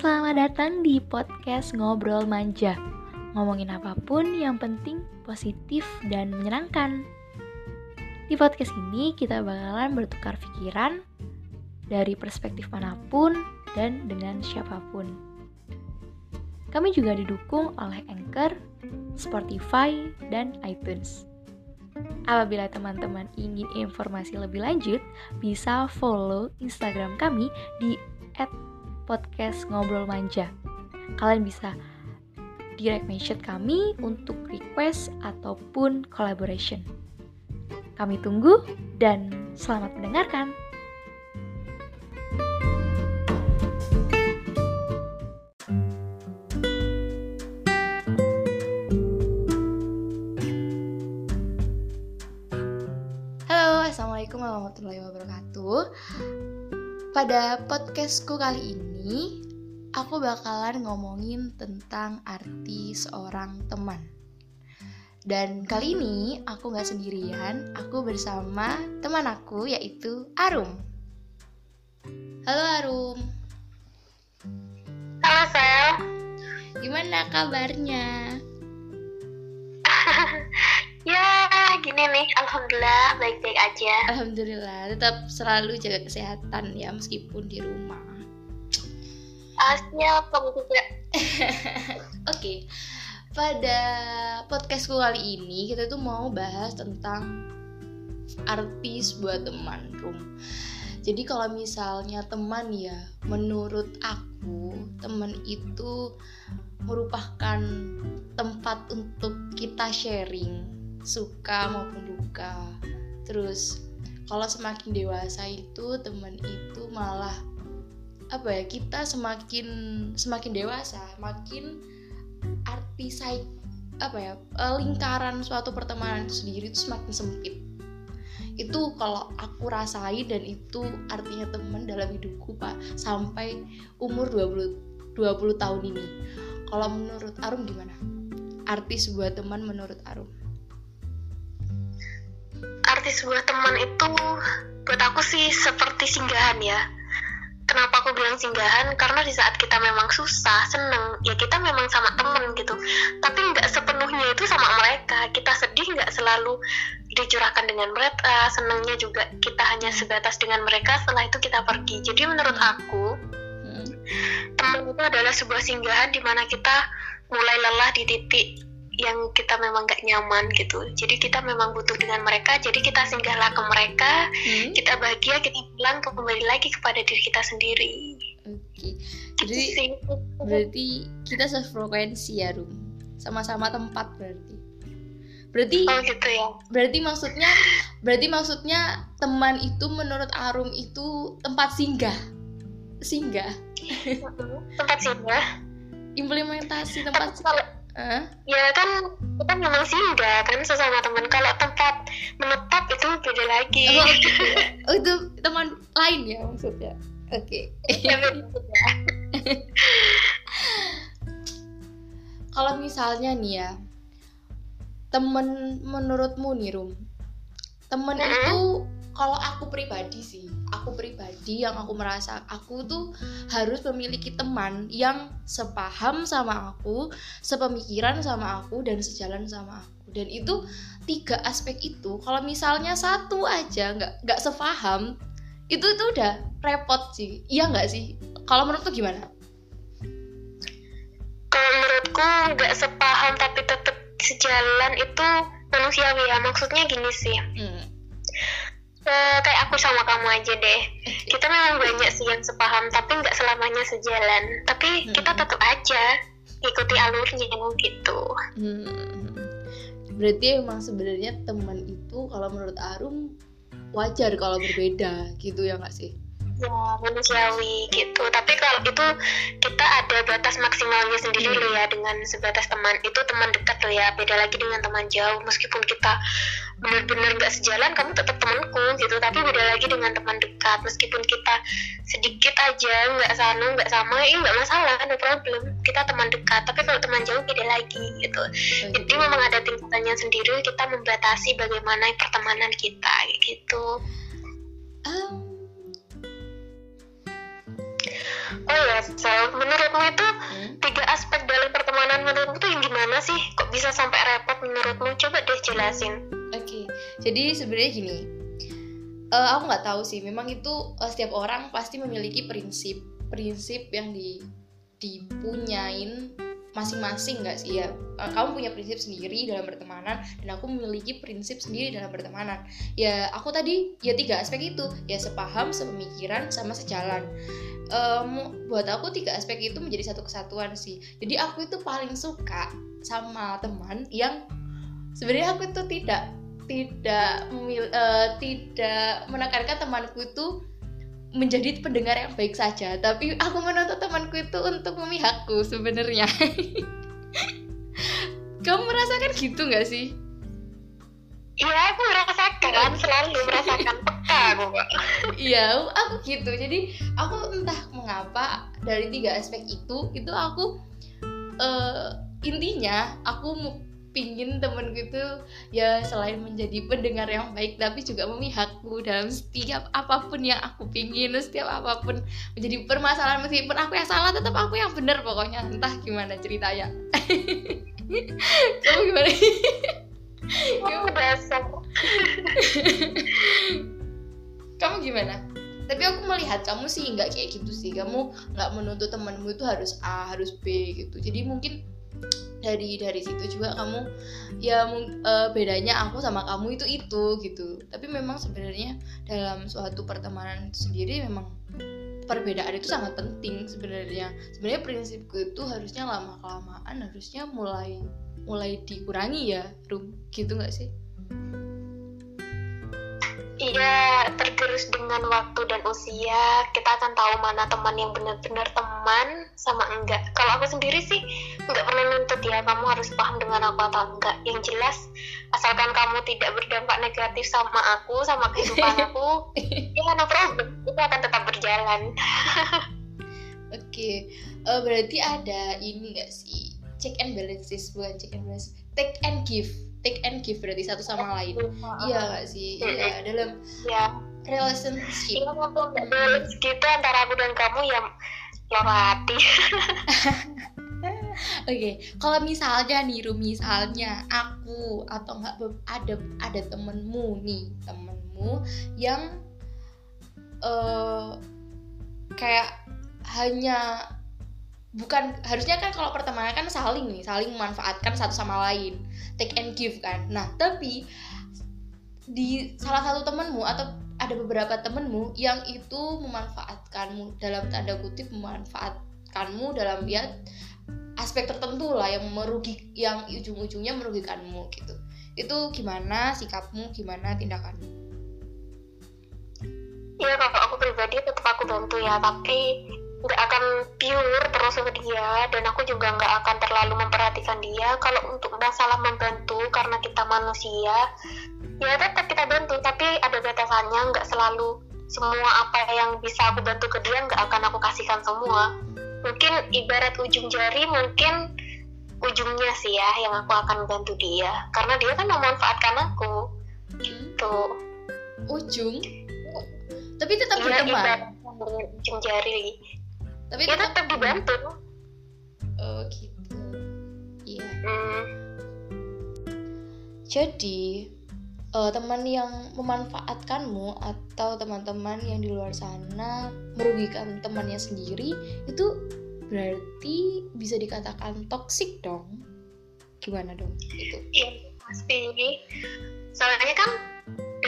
Selamat datang di podcast Ngobrol Manja. Ngomongin apa pun yang penting positif dan menyenangkan. Di podcast ini kita bakalan bertukar pikiran dari perspektif mana pun dan dengan siapa pun. Kami juga didukung oleh Anchor, Spotify, dan iTunes. Apabila teman-teman ingin informasi lebih lanjut, bisa follow Instagram kami di podcast ngobrol manja. Kalian bisa direct message kami untuk request ataupun collaboration. Kami tunggu dan selamat mendengarkan. Halo, Assalamualaikum warahmatullahi wabarakatuh. Pada podcastku kali ini, aku bakalan ngomongin tentang arti seorang teman. Dan kali ini aku gak sendirian, aku bersama teman aku yaitu Arum. Halo Arum. Halo Sel. Gimana kabarnya? ya gini nih, alhamdulillah baik-baik aja. Alhamdulillah, tetap selalu jaga kesehatan ya meskipun di rumah. Asnya kamu juga. Oke, pada podcastku kali ini kita tuh mau bahas tentang arti sebuah teman, Rum. Jadi kalau misalnya teman ya, menurut aku teman itu merupakan tempat untuk kita sharing suka maupun duka. Terus kalau semakin dewasa itu teman itu malah apa ya kita semakin semakin dewasa makin arti saya apa ya eh, lingkaran suatu pertemanan itu sendiri itu semakin sempit. Itu kalau aku rasain dan itu artinya teman dalam hidupku pak sampai umur 20 20 tahun ini. Kalau menurut Arum gimana? Arti sebuah teman menurut Arum? Arti sebuah teman itu buat aku sih seperti singgahan ya. Kenapa aku bilang singgahan? Karena di saat kita memang susah, seneng, ya kita memang sama temen gitu. Tapi nggak sepenuhnya itu sama mereka. Kita sedih nggak selalu dicurahkan dengan mereka. Senengnya juga kita hanya sebatas dengan mereka. Setelah itu kita pergi. Jadi menurut aku, Hmm. teman itu adalah sebuah singgahan di mana kita mulai lelah di titik yang kita memang gak nyaman gitu. Jadi kita memang butuh dengan mereka. Jadi kita singgahlah ke mereka. Hmm? Kita bahagia, kita pulang kembali lagi kepada diri kita sendiri. Oke, Gitu jadi sih. berarti kita sefrekuensi ya, Rum. Sama-sama tempat berarti. Berarti Oh gitu ya. berarti maksudnya berarti maksudnya teman itu menurut Arum itu tempat singgah. Singgah. Tempat singgah. Implementasi tempat kalau Hah? ya kan kita memang singgah kan sesama teman. Kalau tempat menetap itu beda lagi. Oh, gitu ya. Oh, itu teman lain ya maksudnya. Oke. Ya, beda. Kalau misalnya nih ya, temen menurutmu nih Rum, temen Mm-mm. itu kalau aku pribadi sih, aku pribadi yang aku merasa aku tuh harus memiliki teman yang sepaham sama aku, sepemikiran sama aku dan sejalan sama aku. Dan itu tiga aspek itu, kalau misalnya satu aja nggak nggak sepaham, itu itu udah repot sih, iya nggak sih? Kalau menurutmu gimana? Kalau menurutku nggak sepaham tapi tetap sejalan itu manusiawi ya. Maksudnya gini sih. Hmm. Kayak aku sama kamu aja deh. Kita memang banyak sih yang sepaham, tapi nggak selamanya sejalan. Tapi kita tetap aja ikuti alurnya gitu. Hmm. Berarti emang sebenarnya teman itu kalau menurut Arum wajar kalau berbeda gitu ya nggak sih? Ya manusiawi gitu. Tapi kalau itu kita ada batas maksimalnya sendiri Hmm. loh ya dengan sebatas teman. Itu teman dekat loh ya. Beda lagi dengan teman jauh. Meskipun kita benar-benar nggak sejalan, kamu tetap temanku gitu. Tapi beda lagi dengan teman dekat. Meskipun kita sedikit aja nggak sama nggak sama, ya nggak masalah, no problem. Kita teman dekat. Tapi kalau teman jauh beda lagi gitu. Oh, Jadi memang ada tingkatannya sendiri. Kita membatasi bagaimana pertemanan kita gitu. Um, Oh ya, menurut menurutmu itu Hmm? tiga aspek dalam pertemanan menurutmu tuh yang gimana sih? Kok bisa sampai repot menurutmu? Coba deh jelasin. Oke, jadi sebenarnya gini, eh, aku nggak tahu sih. Memang itu eh, setiap orang pasti memiliki prinsip, prinsip yang di dipunyain masing-masing nggak sih ya? Eh, Kamu punya prinsip sendiri dalam bertemanan, dan aku memiliki prinsip sendiri dalam bertemanan. Ya, aku tadi ya tiga aspek itu, ya sepaham, sepemikiran, sama sejalan. Em, buat aku tiga aspek itu menjadi satu kesatuan sih. Jadi aku itu paling suka sama teman yang sebenarnya aku itu tidak tidak eh, tidak menekankan temanku itu menjadi pendengar yang baik saja tapi aku menuntut temanku itu untuk memihakku sebenarnya. Kamu merasakan gitu nggak sih? Iya, aku merasakan, selalu merasakan peka aku iya aku gitu. Jadi aku entah mengapa dari tiga aspek itu itu aku eh, intinya aku pingin temenku itu ya selain menjadi pendengar yang baik tapi juga memihakku dalam setiap apa pun yang aku pingin setiap apa pun menjadi permasalahan meskipun aku yang salah tetap aku yang benar pokoknya. Entah gimana ceritanya. Kamu gimana? Dasar. kamu gimana? Tapi aku melihat kamu sih nggak kayak gitu sih. Kamu nggak menuntut temanmu itu harus A harus B gitu. Jadi mungkin dari dari situ juga kamu ya eh, bedanya aku sama kamu itu itu gitu. Tapi memang sebenarnya dalam suatu pertemanan itu sendiri memang perbedaan itu sangat penting sebenarnya. Sebenarnya prinsipku itu harusnya lama kelamaan harusnya mulai mulai dikurangi ya rum. Gitu nggak sih Iya, tergerus dengan waktu dan usia, kita akan tahu mana teman yang benar-benar teman sama enggak. Kalau aku sendiri sih nggak pernah nuntut ya, kamu harus paham dengan aku atau enggak. Yang jelas, asalkan kamu tidak berdampak negatif sama aku, sama kehidupan aku, ya no problem, itu akan tetap berjalan. Oke, eh, berarti ada ini nggak sih check and balances bukan check and balance, take and give, take and give berarti satu sama lain. Iya nggak sih? Iya dalam Ya, relationship. iya nggak balance gitu antara aku dan kamu ya loro hati. Oke, kalau misalnya nih, Ru, misalnya aku atau nggak be- ada ada temenmu nih, temenmu yang eh kayak hanya bukan harusnya kan kalau pertemanan kan saling nih, saling memanfaatkan satu sama lain, take and give kan. Nah, tapi di salah satu temenmu atau ada beberapa temenmu yang itu memanfaatkanmu dalam tanda kutip memanfaatkanmu dalam ya aspek tertentu lah yang merugi yang ujung-ujungnya merugikanmu gitu. Itu gimana sikapmu gimana tindakanmu? Iya kalau aku pribadi tetap aku bantu ya tapi nggak akan pure terus ke dia dan aku juga nggak akan terlalu memperhatikan dia. Kalau untuk masalah membantu karena kita manusia ya tetap kita bantu. Tapi ada batasannya nggak selalu semua apa yang bisa aku bantu ke dia nggak akan aku kasihkan semua. Mungkin ibarat ujung jari mungkin ujungnya sih ya yang aku akan bantu dia. Karena dia kan memanfaatkan aku. Gitu. Ujung? Tapi tetap Iya, berteman? ujung jari tapi ya tetap tetap dibantu. Oh gitu. Iya. Hmm. jadi eh, teman yang memanfaatkanmu atau teman-teman yang di luar sana merugikan temannya sendiri itu berarti bisa dikatakan toksik dong? Gimana dong itu? Iya pasti. Soalnya kan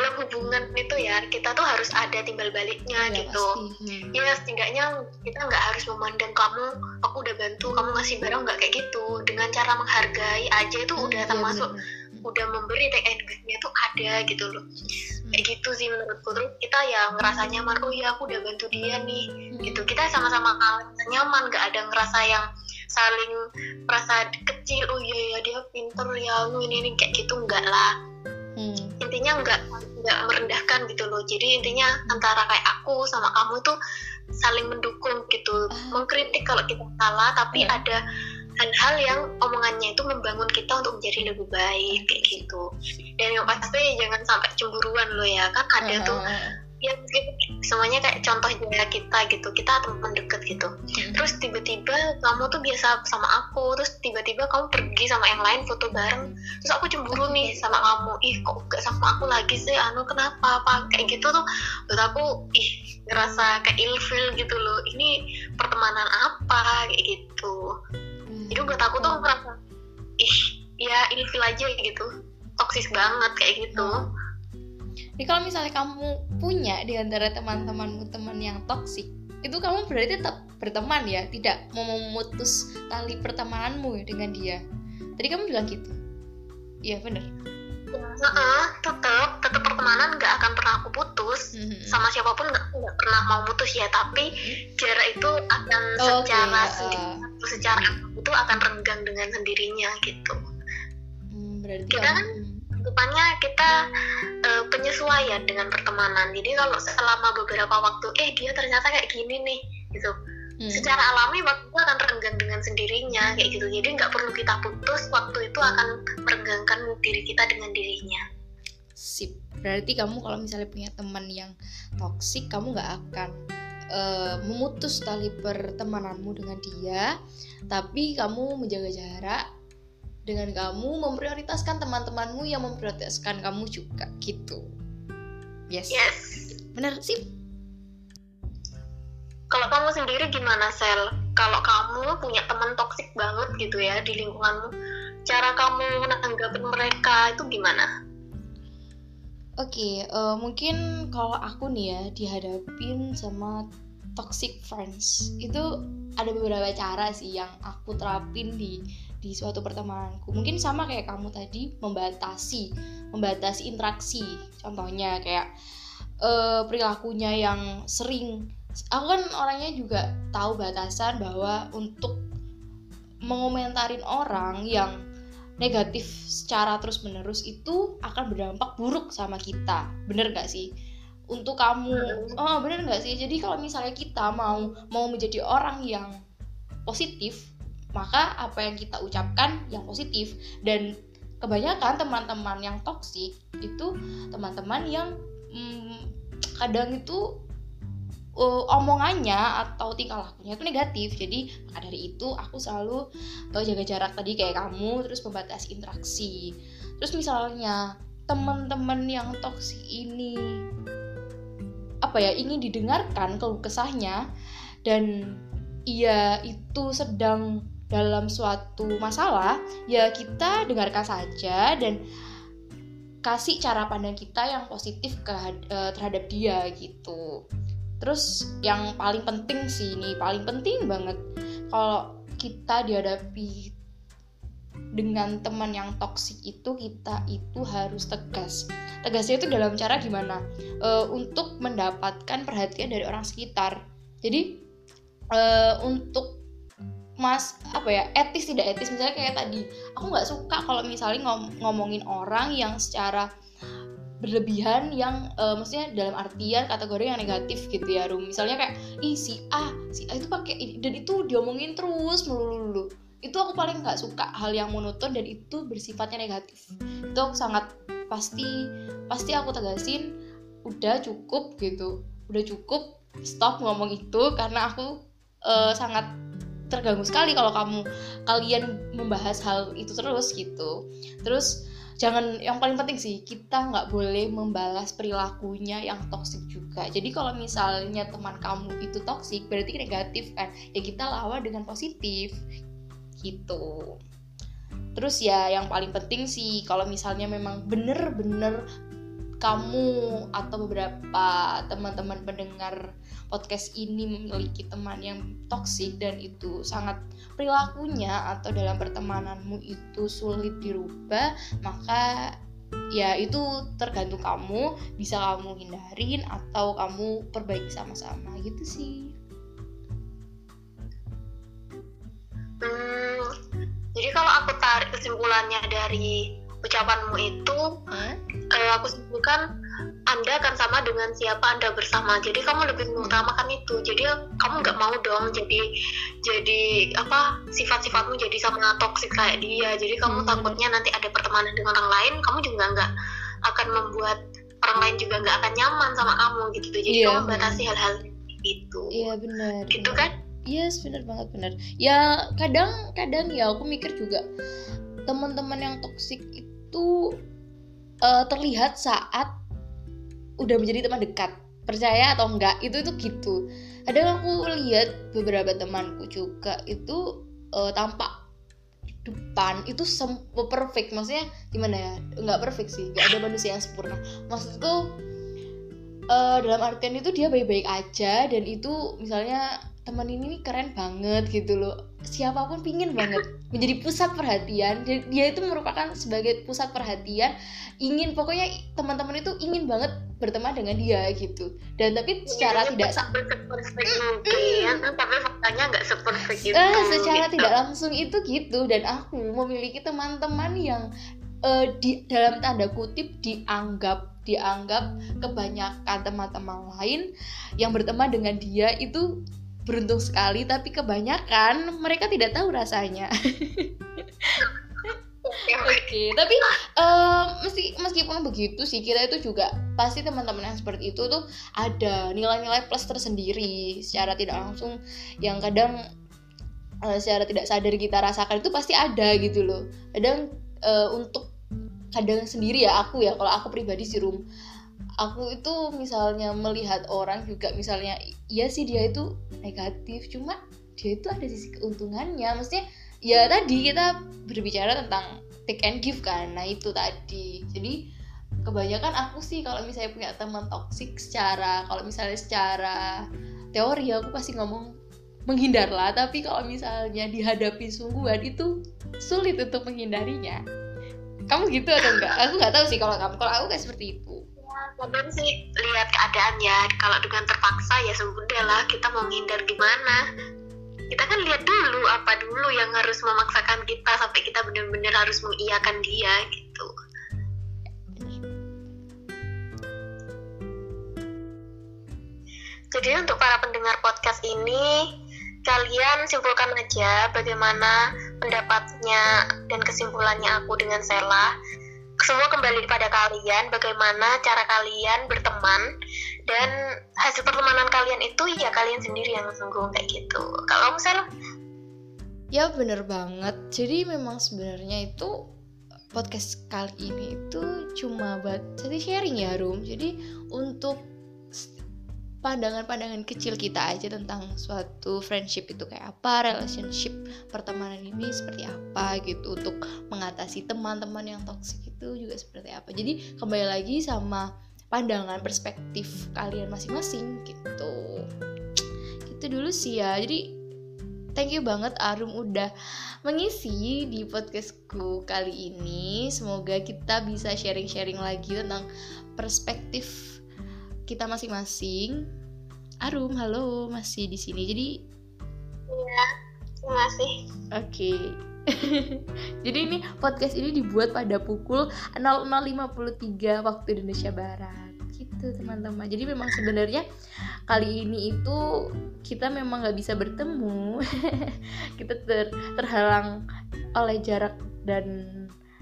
dalam hubungan itu ya kita tuh harus ada timbal baliknya ya gitu. pasti. Ya setidaknya kita nggak harus memandang kamu aku udah bantu kamu ngasih barang nggak kayak gitu. Dengan cara menghargai aja itu Hmm, udah iya, termasuk bener-bener. udah memberi take and give-nya tuh ada gitu loh. Hmm. kayak gitu sih menurutku. Terus kita ya ngerasa nyaman oh ya aku udah bantu dia nih. Hmm. gitu. Kita sama-sama nyaman nggak ada ngerasa yang saling merasa kecil oh iya ya dia pinter ya lu ini ini kayak gitu enggak lah Hmm. intinya nggak nggak merendahkan gitu loh. Jadi intinya antara kayak aku sama kamu tuh saling mendukung gitu. Ah. mengkritik kalau kita salah tapi Ya. ada hal-hal yang omongannya itu membangun kita untuk menjadi lebih baik kayak gitu. Dan yang pasti jangan sampai cemburuan loh ya. Kan ada tuh Ya semuanya kayak contoh jaya kita gitu. Kita teman deket gitu. Hmm. terus tiba-tiba kamu tuh biasa sama aku. Terus tiba-tiba kamu pergi sama yang lain foto bareng. Terus aku cemburu nih sama kamu. Ih kok gak sama aku lagi sih? Anu kenapa? Apa? Kayak gitu tuh. Menurut aku ih ngerasa kayak ilfil gitu loh. Ini pertemanan apa? Kayak gitu. Jadi buat aku tuh merasa ih ya ilfil aja gitu. Toksis banget kayak gitu. Hmm. Jadi kalau misalnya kamu punya di antara teman-temanmu teman yang toksik, itu kamu berarti tetap berteman ya, tidak mau memutus tali pertemananmu dengan dia. Tadi kamu bilang gitu. Iya bener. Heeh, tetap tetap pertemanan nggak akan pernah aku putus Mhm. sama siapa pun nggak pernah mau putus ya tapi jarak itu akan Oke, secara uh. sendiri secara itu akan renggang dengan sendirinya gitu Hmm, berarti Kita kan Rupanya kita eh, penyesuaian dengan pertemanan jadi kalau selama beberapa waktu eh dia ternyata kayak gini nih gitu Hmm. secara alami waktu itu akan renggang dengan sendirinya kayak gitu jadi nggak perlu kita putus waktu itu akan merenggangkan diri kita dengan dirinya Sip. Berarti kamu kalau misalnya punya teman yang toksik, kamu nggak akan eh, memutus tali pertemananmu dengan dia, tapi kamu menjaga jarak dengan kamu memprioritaskan teman-temanmu yang memprioritaskan kamu juga gitu. Yes. yes Bener sip. Kalau kamu sendiri gimana Sel? Kalau kamu punya teman toksik banget gitu ya di lingkunganmu, cara kamu menanggapin mereka itu gimana? Oke, eh, mungkin kalau aku nih ya dihadapin sama toxic friends itu ada beberapa cara sih yang aku terapin di di suatu pertemananku. Mungkin sama kayak kamu tadi membatasi membatasi interaksi. Contohnya kayak eh, perilakunya yang sering. Aku kan orangnya juga tahu batasan bahwa untuk mengomentarin orang yang negatif secara terus menerus itu akan berdampak buruk sama kita bener gak sih untuk kamu oh bener gak sih jadi kalau misalnya kita mau mau menjadi orang yang positif maka apa yang kita ucapkan yang positif. Dan kebanyakan teman-teman yang toksik itu teman-teman yang hmm, kadang itu uh, omongannya atau tingkah lakunya itu negatif. Jadi maka dari itu aku selalu uh, jaga jarak tadi kayak kamu terus membatasi interaksi. Terus misalnya teman-teman yang toksik ini apa ya ingin didengarkan keluh kesahnya dan ia itu sedang dalam suatu masalah ya kita dengarkan saja dan kasih cara pandang kita yang positif ke eh, terhadap dia gitu. Terus yang paling penting sih ini paling penting banget kalau kita dihadapi dengan teman yang toksik itu kita itu harus tegas. Tegasnya itu dalam cara gimana? E, untuk mendapatkan perhatian dari orang sekitar. Jadi e, untuk mas apa ya etis tidak etis. Misalnya kayak tadi aku nggak suka kalau misalnya ngom ngomongin orang yang secara berlebihan yang uh, maksudnya dalam artian kategori yang negatif gitu ya Rum. Misalnya kayak ih si A si A itu pakai dan itu diomongin terus melulu. Itu aku paling nggak suka hal yang monoton dan itu bersifatnya negatif. Itu aku sangat pasti pasti aku tegasin udah cukup gitu. Udah cukup stop ngomong itu karena aku uh, sangat terganggu sekali kalau kamu kalian membahas hal itu terus gitu. Terus jangan yang paling penting sih kita nggak boleh membalas perilakunya yang toksik juga. Jadi kalau misalnya teman kamu itu toksik berarti negatif kan? Ya kita lawan dengan positif gitu. Terus ya yang paling penting sih kalau misalnya memang bener-bener kamu atau beberapa teman-teman pendengar podcast ini memiliki teman yang toksik dan itu sangat perilakunya atau dalam pertemananmu itu sulit dirubah maka ya itu tergantung kamu. Bisa kamu hindarin atau kamu perbaiki sama-sama. Gitu sih. Hmm, jadi kalau aku tarik kesimpulannya dari ucapanmu itu, hmm? eh, aku simpulkan Anda akan sama dengan siapa Anda bersama. Jadi kamu lebih mengutamakan itu. Jadi kamu nggak mau dong jadi jadi apa sifat-sifatmu jadi sama toksik kayak dia. Jadi kamu Hmm. takutnya nanti ada pertemanan dengan orang lain, kamu juga nggak akan membuat orang lain juga nggak akan nyaman sama kamu gitu jadi Iya, kamu membatasi hal-hal itu iya benar gitu kan Yes, benar banget benar. Ya kadang kadang ya aku mikir juga teman-teman yang toksik itu eh, terlihat saat udah menjadi teman dekat. Percaya atau enggak itu itu gitu. Kadang aku lihat beberapa temanku juga itu eh, tampak depan itu sem- perfect maksudnya gimana ya nggak perfect sih nggak ada manusia yang sempurna maksudku eh, dalam artian itu dia baik-baik aja dan itu misalnya teman ini nih keren banget gitu loh. Siapa pun pingin banget. Menjadi pusat perhatian. Dia, dia itu merupakan sebagai pusat perhatian. Ingin pokoknya teman-teman itu ingin banget berteman dengan dia gitu. Dan tapi secara Intinya tidak sampai seperfect mungkin. Tapi faktanya nggak seperfect itu eh, secara gitu. tidak langsung itu gitu. Dan aku memiliki teman-teman yang eh, di dalam tanda kutip dianggap dianggap kebanyakan teman-teman lain yang berteman dengan dia itu beruntung sekali tapi kebanyakan mereka tidak tahu rasanya Oke. Oke, tapi meski meskipun begitu sih kita itu juga pasti teman-teman yang seperti itu tuh ada nilai-nilai plus tersendiri secara tidak langsung yang kadang eh, secara tidak sadar kita rasakan itu pasti ada gitu loh. Kadang eh, untuk kadang sendiri ya aku ya kalau aku pribadi sih rum aku itu misalnya melihat orang juga misalnya iya sih dia itu negatif cuma dia itu ada sisi keuntungannya. Maksudnya ya tadi kita berbicara tentang take and give kan nah itu tadi. Jadi kebanyakan aku sih kalau misalnya punya teman toksik secara kalau misalnya secara teori aku pasti ngomong menghindar lah tapi kalau misalnya dihadapi sungguhan itu sulit untuk menghindarinya. Kamu gitu atau enggak? Aku nggak tahu sih kalau kamu kalau aku kayak seperti itu kadang sih lihat keadaannya. Kalau dengan terpaksa ya sudah lah kita mau menghindar gimana? Kita kan lihat dulu apa dulu yang harus memaksakan kita sampai kita benar-benar harus mengiyakan dia gitu. Jadi untuk para pendengar podcast ini kalian simpulkan aja bagaimana pendapatnya dan kesimpulannya aku dengan Sela semua kembali pada kalian bagaimana cara kalian berteman dan hasil pertemanan kalian itu ya kalian sendiri yang sungguh kayak gitu kalau misalnya Ya bener banget. Jadi memang sebenarnya itu podcast kali ini itu cuma buat jadi sharing ya Rum. Jadi untuk pandangan-pandangan kecil kita aja tentang suatu friendship itu kayak apa, relationship pertemanan ini seperti apa gitu untuk mengatasi teman-teman yang toksik itu juga seperti apa. Jadi kembali lagi sama pandangan perspektif kalian masing-masing gitu. Gitu dulu sih ya. Jadi thank you banget Arum udah mengisi di podcastku kali ini. Semoga kita bisa sharing-sharing lagi tentang perspektif kita masing-masing. Arum, halo, masih di sini. Jadi, ya terima kasih oke. Jadi ini podcast ini dibuat pada pukul 00.53 waktu Indonesia Barat. Gitu teman-teman. Jadi memang sebenarnya kali ini itu kita memang nggak bisa bertemu. kita ter, terhalang oleh jarak dan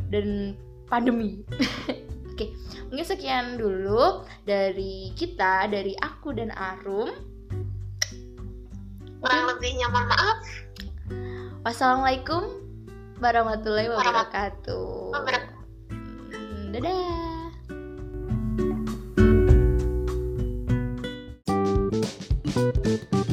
dan pandemi. Oke, mungkin sekian dulu dari kita, dari aku dan Arum. kurang lebihnya mohon maaf Wassalamualaikum warahmatullahi wabarakatuh. Hmm, Dadah. Thank